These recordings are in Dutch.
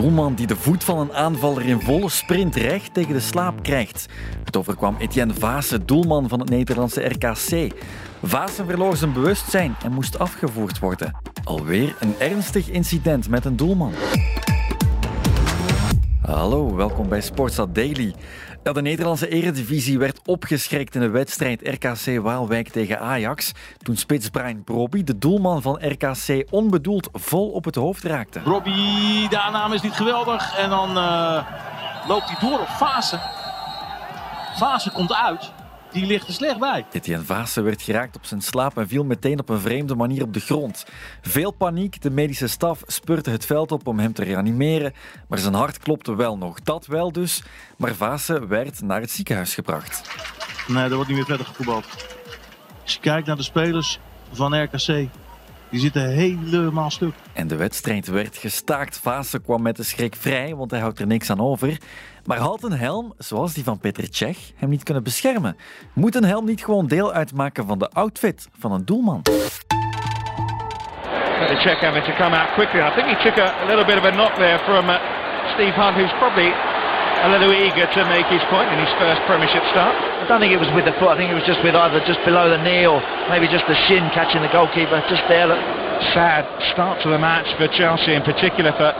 doelman die de voet van een aanvaller in volle sprint recht tegen de slaap krijgt. Het overkwam Etienne Vaassen, doelman van het Nederlandse RKC. Vaassen verloor zijn bewustzijn en moest afgevoerd worden. Alweer een ernstig incident met een doelman. Hallo, welkom bij Sportstad Daily. De Nederlandse eredivisie werd opgeschrikt in de wedstrijd RKC Waalwijk tegen Ajax. Toen spits Brian Brobby, de doelman van RKC, onbedoeld vol op het hoofd raakte. Brobby, de aanname is niet geweldig. En dan uh, loopt hij door op Fase. Fase komt uit. Die ligt er slecht bij. Etienne Vaassen werd geraakt op zijn slaap en viel meteen op een vreemde manier op de grond. Veel paniek, de medische staf spurte het veld op om hem te reanimeren, maar zijn hart klopte wel nog. Dat wel dus, maar Vaassen werd naar het ziekenhuis gebracht. Nee, er wordt niet meer verder gevoetbald. Als je kijkt naar de spelers van RKC, die zitten helemaal stuk. En de wedstrijd werd gestaakt. Vaassen kwam met de schrik vrij, want hij houdt er niks aan over. Maar had een helm, zoals die van Peter Cech, hem niet kunnen beschermen? Moet een helm niet gewoon deel uitmaken van de outfit van een doelman? Peter Cech having to come out quickly. I think he took a, a little bit of a knock there from uh, Steve Hunt, who's probably a little eager to make his point in his first Premiership start. I don't think it was with the foot. I think it was just with either just below the knee or maybe just the shin catching the goalkeeper just there. Sad start to the match for Chelsea in particular for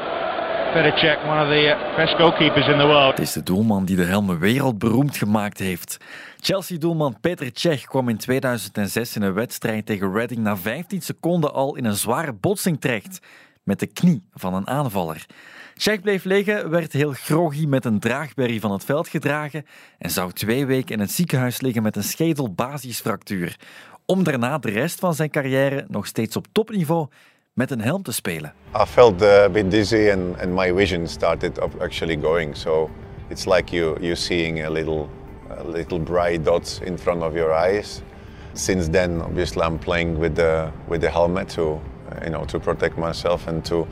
One of the best goalkeepers in the world. Het is de doelman die de helm wereldberoemd gemaakt heeft. Chelsea-doelman Petr Cech kwam in 2006 in een wedstrijd tegen Reading na 15 seconden al in een zware botsing terecht met de knie van een aanvaller. Cech bleef liggen, werd heel groggy met een draagberry van het veld gedragen en zou twee weken in het ziekenhuis liggen met een schedelbasisfractuur, om daarna de rest van zijn carrière nog steeds op topniveau met een helm te spelen. I felt a bit dizzy and, and my vision started actually going. So it's like you you seeing a little a little bright dots in front of your eyes. Since then, obviously, I'm playing with the with the helmet to uh, you know to protect myself and to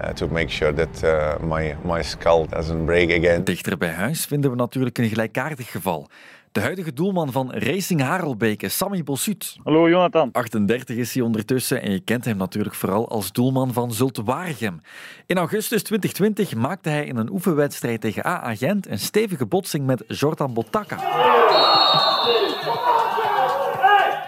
uh, to make sure that uh, my, my skull doesn't break again. Dichter bij huis vinden we natuurlijk een gelijkaardig geval. De huidige doelman van Racing Harelbeke, Sammy Bossut. Hallo Jonathan. 38 is hij ondertussen en je kent hem natuurlijk vooral als doelman van Zulte Waregem. In augustus 2020 maakte hij in een oefenwedstrijd tegen AA Gent een stevige botsing met Jordan Botaka.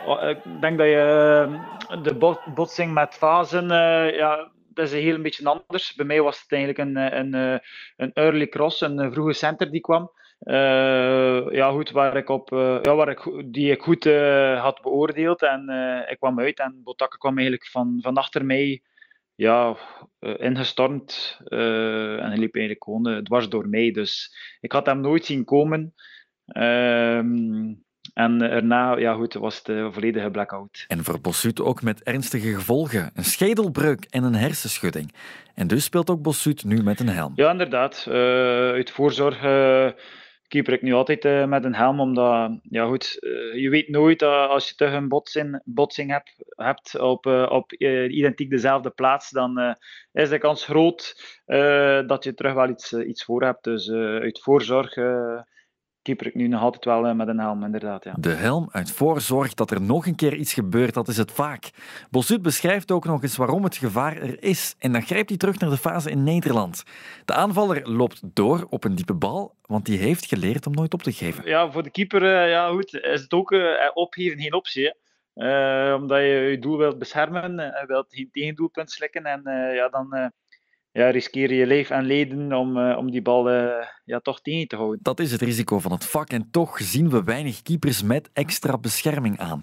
Oh, ik denk dat je eh, de botsing met Fazen, uh, ja, dat is een heel een beetje anders. Bij mij was het eigenlijk een, een, een early cross, een vroege center die kwam. Uh, ja, goed, waar ik op, uh, ja, waar ik, die ik goed uh, had beoordeeld. En ik kwam uit en Botakke kwam eigenlijk van, van achter mij ja, ingestormd. en hij liep eigenlijk gewoon dwars door mij. Dus ik had hem nooit zien komen. Ehm, en daarna ja, goed, was het een volledige blackout. En voor Bossut ook met ernstige gevolgen. Een schedelbreuk en een hersenschudding. En dus speelt ook Bossut nu met een helm. Ja, inderdaad. uit voorzorg keeper ik nu altijd uh, met een helm, omdat ja, goed, uh, je weet nooit uh, als je toch een botsing, botsing hebt, hebt op, op identiek dezelfde plaats, dan is de kans groot dat je terug wel iets, iets voor hebt. Dus uit voorzorg keeper ik nu nog altijd wel eh, met een helm, inderdaad. Ja. De helm uit voorzorg dat er nog een keer iets gebeurt, dat is het vaak. Bosut beschrijft ook nog eens waarom het gevaar er is. En dan grijpt hij terug naar de fase in Nederland. De aanvaller loopt door op een diepe bal, want die heeft geleerd om nooit op te geven. Ja, voor de keeper uh, ja, goed, is het ook uh, opgeven geen optie. Uh, omdat je je doel wilt beschermen, uh, wilt geen tegendoelpunt slikken en ja, dan ja, riskeer je leef en leden om, uh, om die bal uh, ja, toch tegen te houden. Dat is het risico van het vak en toch zien we weinig keepers met extra bescherming aan.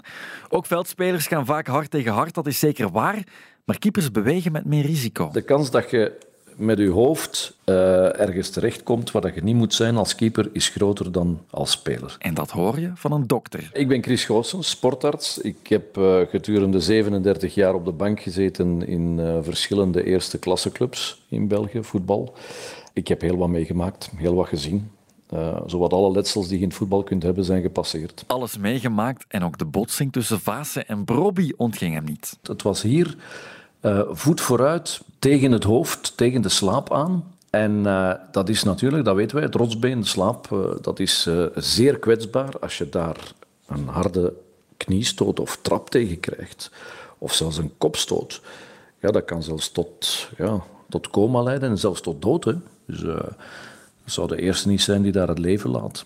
Ook veldspelers gaan vaak hard tegen hard, dat is zeker waar, maar keepers bewegen met meer risico. De kans dat je met je hoofd uh, ergens terechtkomt waar je niet moet zijn als keeper, is groter dan als speler. En dat hoor je van een dokter. Ik ben Chris Goossens, sportarts. Ik heb uh, gedurende 37 jaar op de bank gezeten in uh, verschillende eerste klasseclubs in België, voetbal. Ik heb heel wat meegemaakt, heel wat gezien. Uh, zowat alle letsels die je in het voetbal kunt hebben, zijn gepasseerd. Alles meegemaakt en ook de botsing tussen Vaassen en Brobby ontging hem niet. Het was hier uh, voet vooruit tegen het hoofd, tegen de slaap aan. En uh, dat is natuurlijk, dat weten wij, het rotsbeen, de slaap, uh, dat is zeer kwetsbaar als je daar een harde kniestoot of trap tegen krijgt. Of zelfs een kopstoot. Ja, dat kan zelfs tot ja, tot coma leiden en zelfs tot dood. Dus uh, zou de eerste niet zijn die daar het leven laat.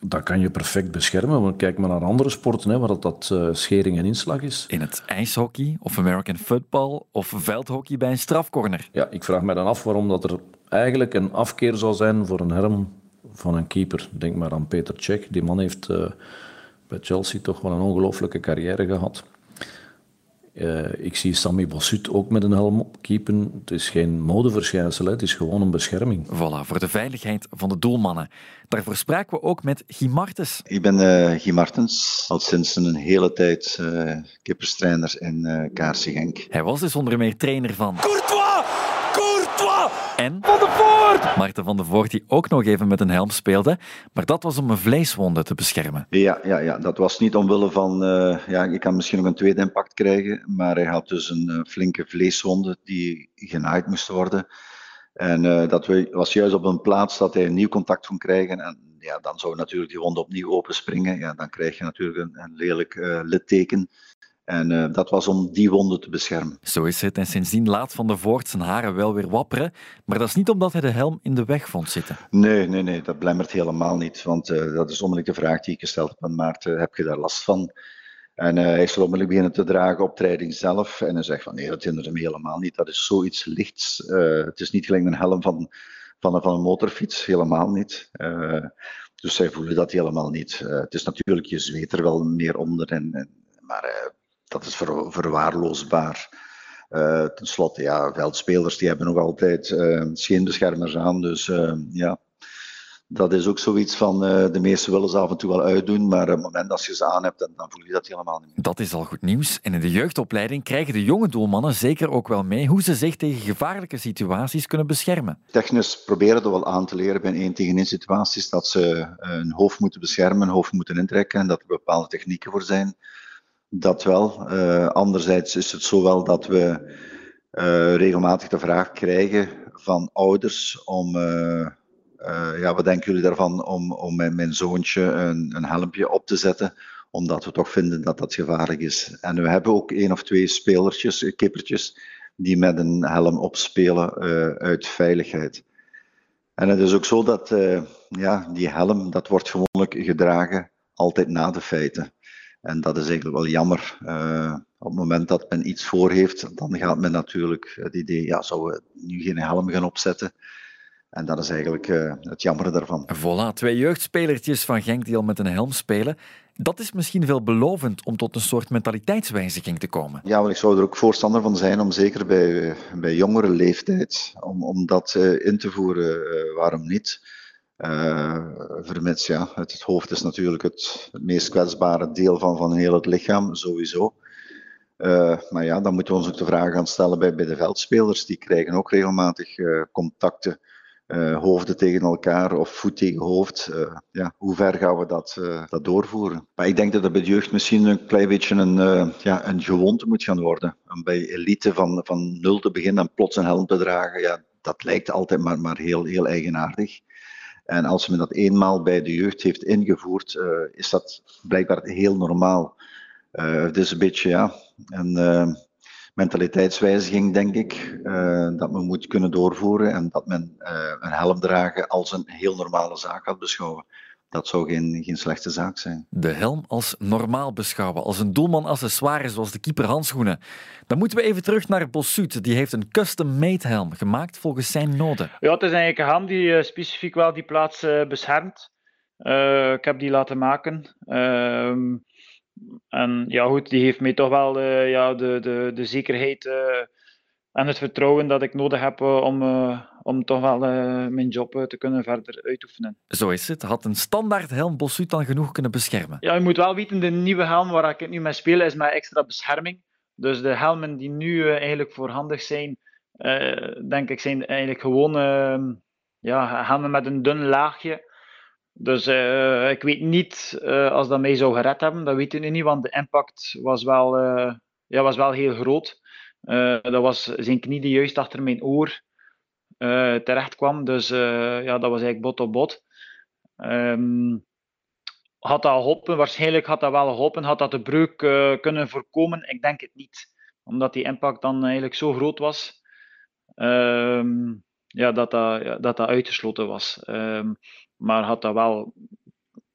Dat kan je perfect beschermen. Want kijk maar naar andere sporten, hè, waar dat, dat uh, schering en inslag is. In het ijshockey of American football of veldhockey bij een strafcorner. Ja, ik vraag me dan af waarom dat er eigenlijk een afkeer zou zijn voor een helm van een keeper. Denk maar aan Peter Cech. Die man heeft uh, bij Chelsea toch wel een ongelooflijke carrière gehad. Uh, ik zie Sammy Bossut ook met een helm opkeepen. Het is geen modeverschijnsel, het is gewoon een bescherming. Voilà, voor de veiligheid van de doelmannen. Daarvoor spraken we ook met Guy Martens. Ik ben uh, Guy Martens, al sinds een hele tijd uh, kipperstrainer in uh, Kaarsen Genk. Hij was dus onder meer trainer van... Courtois! En Van de Voort! Maarten van de Voort, die ook nog even met een helm speelde. Maar dat was om een vleeswonde te beschermen. Ja, ja, ja. dat was niet omwille van... Uh, ja, je kan misschien nog een tweede impact krijgen. Maar hij had dus een uh, flinke vleeswonde die genaaid moest worden. En uh, dat was juist op een plaats dat hij een nieuw contact kon krijgen. En ja, dan zou natuurlijk die wond opnieuw openspringen. Ja, dan krijg je natuurlijk een, een lelijk litteken. En uh, dat was om die wonden te beschermen. Zo is het. En sindsdien laat Van der Voort zijn haren wel weer wapperen. Maar dat is niet omdat hij de helm in de weg vond zitten. Nee, nee, nee. Dat blemmert helemaal niet. Want uh, dat is onmiddellijk de vraag die ik gesteld heb aan Maarten. Heb je daar last van? En uh, hij is er onmiddellijk beginnen te dragen op training zelf. En hij zegt van nee, dat hindert hem helemaal niet. Dat is zoiets lichts. het is niet gelijk een helm van, van, een, van een motorfiets. Helemaal niet. dus zij voelen dat helemaal niet. het is natuurlijk, je zweet er wel meer onder. En, en maar dat is ver, verwaarloosbaar. Uh, ten slotte, ja, veldspelers die hebben nog altijd uh, scheenbeschermers aan. Dus uh, ja, dat is ook zoiets van, de meesten willen ze af en toe wel uitdoen, maar op het moment dat je ze aan hebt, dan, dan voel je dat helemaal niet meer. Dat is al goed nieuws. En in de jeugdopleiding krijgen de jonge doelmannen zeker ook wel mee hoe ze zich tegen gevaarlijke situaties kunnen beschermen. Technisch proberen we wel aan te leren bij een tegen één situaties dat ze een hoofd moeten beschermen, een hoofd moeten intrekken en dat er bepaalde technieken voor zijn. Dat wel. Uh, anderzijds is het zo wel dat we uh, regelmatig de vraag krijgen van ouders om, uh, ja, wat denken jullie daarvan om, om mijn, mijn zoontje een, een helmpje op te zetten, omdat we toch vinden dat dat gevaarlijk is. En we hebben ook één of twee spelertjes, kippertjes, die met een helm opspelen uit veiligheid. En het is ook zo dat ja, die helm, dat wordt gewoonlijk gedragen altijd na de feiten. En dat is eigenlijk wel jammer. Uh, op het moment dat men iets voor heeft, dan gaat men natuurlijk het idee, ja, zouden we nu geen helm gaan opzetten? En dat is eigenlijk uh, het jammer daarvan. Voilà, twee jeugdspelertjes van Genk die al met een helm spelen. Dat is misschien veelbelovend om tot een soort mentaliteitswijziging te komen. Ja, want ik zou er ook voorstander van zijn om zeker bij, bij jongere leeftijd, om, om dat uh, in te voeren. waarom niet? Uh, vermits, ja, het, hoofd is natuurlijk het, meest kwetsbare deel van, van heel het lichaam, sowieso. Uh, maar ja, dan moeten we ons ook de vraag gaan stellen bij, bij de veldspelers. Die krijgen ook regelmatig uh, contacten, hoofden tegen elkaar of voet tegen hoofd. ja, hoe ver gaan we dat, dat doorvoeren? Maar ik denk dat het bij de jeugd misschien een klein beetje een, ja, een gewoonte moet gaan worden. Om bij elite van, van nul te beginnen en plots een helm te dragen, ja, dat lijkt altijd maar, maar heel, heel eigenaardig. En als men dat eenmaal bij de jeugd heeft ingevoerd, uh, is dat blijkbaar heel normaal. Uh, het is een beetje ja, een uh, mentaliteitswijziging, denk ik, dat men moet kunnen doorvoeren en dat men een helm dragen als een heel normale zaak gaat beschouwen. Dat zou geen, geen slechte zaak zijn. De helm als normaal beschouwen, als een doelman-accessoire zoals de keeper-handschoenen. Dan moeten we even terug naar Bossut. Die heeft een custom-made helm gemaakt volgens zijn noden. Ja, het is eigenlijk een helm die uh, specifiek wel die plaats uh, beschermt. Uh, ik heb die laten maken. Ehm, en ja, goed, die heeft mij toch wel ja, de, de, de zekerheid en het vertrouwen dat ik nodig heb om om toch wel uh, mijn job te kunnen verder uitoefenen. Zo is het. Had een standaard helm Bossut dan genoeg kunnen beschermen? Ja, je moet wel weten, de nieuwe helm waar ik nu mee speel is met extra bescherming. Dus de helmen die nu uh, eigenlijk voorhandig zijn, denk ik, zijn eigenlijk gewoon ehm, ja, helmen met een dun laagje. Dus ik weet niet als dat mij zou gered hebben, dat weten we niet, want de impact was wel, ja, was wel heel groot. Dat was zijn knie die juist achter mijn oor uh, terecht kwam. Dus uh, ja, dat was eigenlijk bot op bot. Um, had dat geholpen? Waarschijnlijk had dat wel geholpen. Had dat de breuk kunnen voorkomen? Ik denk het niet. Omdat die impact dan eigenlijk zo groot was. ehm, ja, dat, dat, dat uitgesloten was. Ehm, maar had dat wel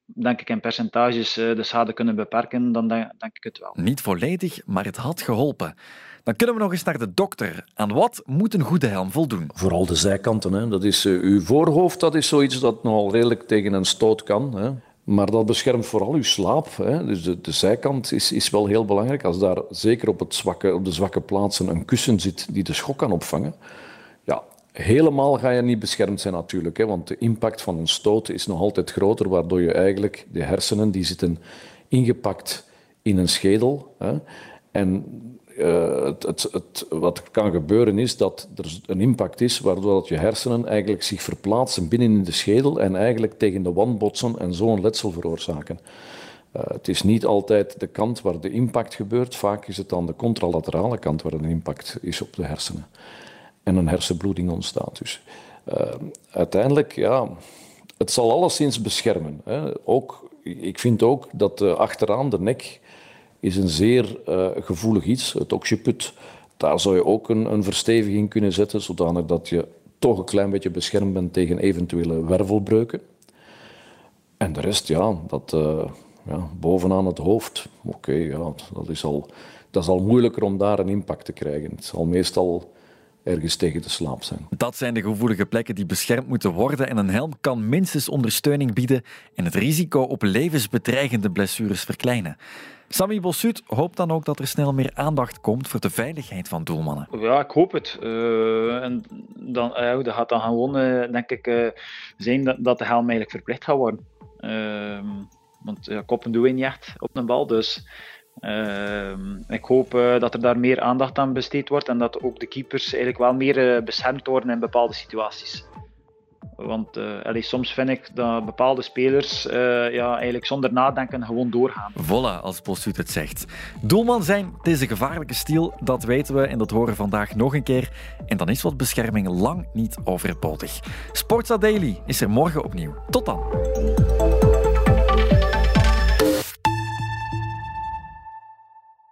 denk ik, in percentages de schade kunnen beperken, dan denk, ik het wel. Niet volledig, maar het had geholpen. Dan kunnen we nog eens naar de dokter. Aan wat moet een goede helm voldoen? Vooral de zijkanten. Hè. Dat is, uh, uw voorhoofd dat is zoiets dat nogal redelijk tegen een stoot kan. Hè. Maar dat beschermt vooral uw slaap. Hè. Dus de, de, zijkant is, is wel heel belangrijk. Als daar zeker op, het zwakke, op de zwakke plaatsen een kussen zit die de schok kan opvangen, ja, Helemaal ga je niet beschermd zijn natuurlijk, hè, want de impact van een stoot is nog altijd groter, waardoor je eigenlijk de hersenen die zitten ingepakt in een schedel. Hè, en uh, het, het, wat kan gebeuren is dat er een impact is waardoor dat je hersenen eigenlijk zich verplaatsen binnen in de schedel en eigenlijk tegen de wand botsen en zo een letsel veroorzaken. Uh, het is niet altijd de kant waar de impact gebeurt, vaak is het dan de contralaterale kant waar een impact is op de hersenen en een hersenbloeding ontstaat. Dus uh, uiteindelijk, ja, het zal alleszins beschermen. Hè. Ook, ik vind ook dat achteraan de nek is een zeer uh, gevoelig iets, het occiput. Daar zou je ook een, een versteviging kunnen zetten, zodanig dat je toch een klein beetje beschermd bent tegen eventuele wervelbreuken. En de rest, ja, dat ja, bovenaan het hoofd, oké, ja, dat, is al, dat is al moeilijker om daar een impact te krijgen. Het zal meestal ergens tegen de slaap zijn. Dat zijn de gevoelige plekken die beschermd moeten worden en een helm kan minstens ondersteuning bieden en het risico op levensbedreigende blessures verkleinen. Sami Bossut hoopt dan ook dat er snel meer aandacht komt voor de veiligheid van doelmannen. Ja, ik hoop het. Uh, en dan, uh, dat gaat dan gewoon, denk ik, zijn dat, dat de helm eigenlijk verplicht gaat worden. Ehm, want koppen doen we niet echt op een bal, dus Ehm, ik hoop dat er daar meer aandacht aan besteed wordt en dat ook de keepers eigenlijk wel meer beschermd worden in bepaalde situaties. Want uh, soms vind ik dat bepaalde spelers ja, eigenlijk zonder nadenken gewoon doorgaan. Voilà, als Postuut het zegt. Doelman zijn, het is een gevaarlijke stiel, dat weten we en dat horen vandaag nog een keer. En dan is wat bescherming lang niet overbodig. Sportsa Daily is er morgen opnieuw. Tot dan.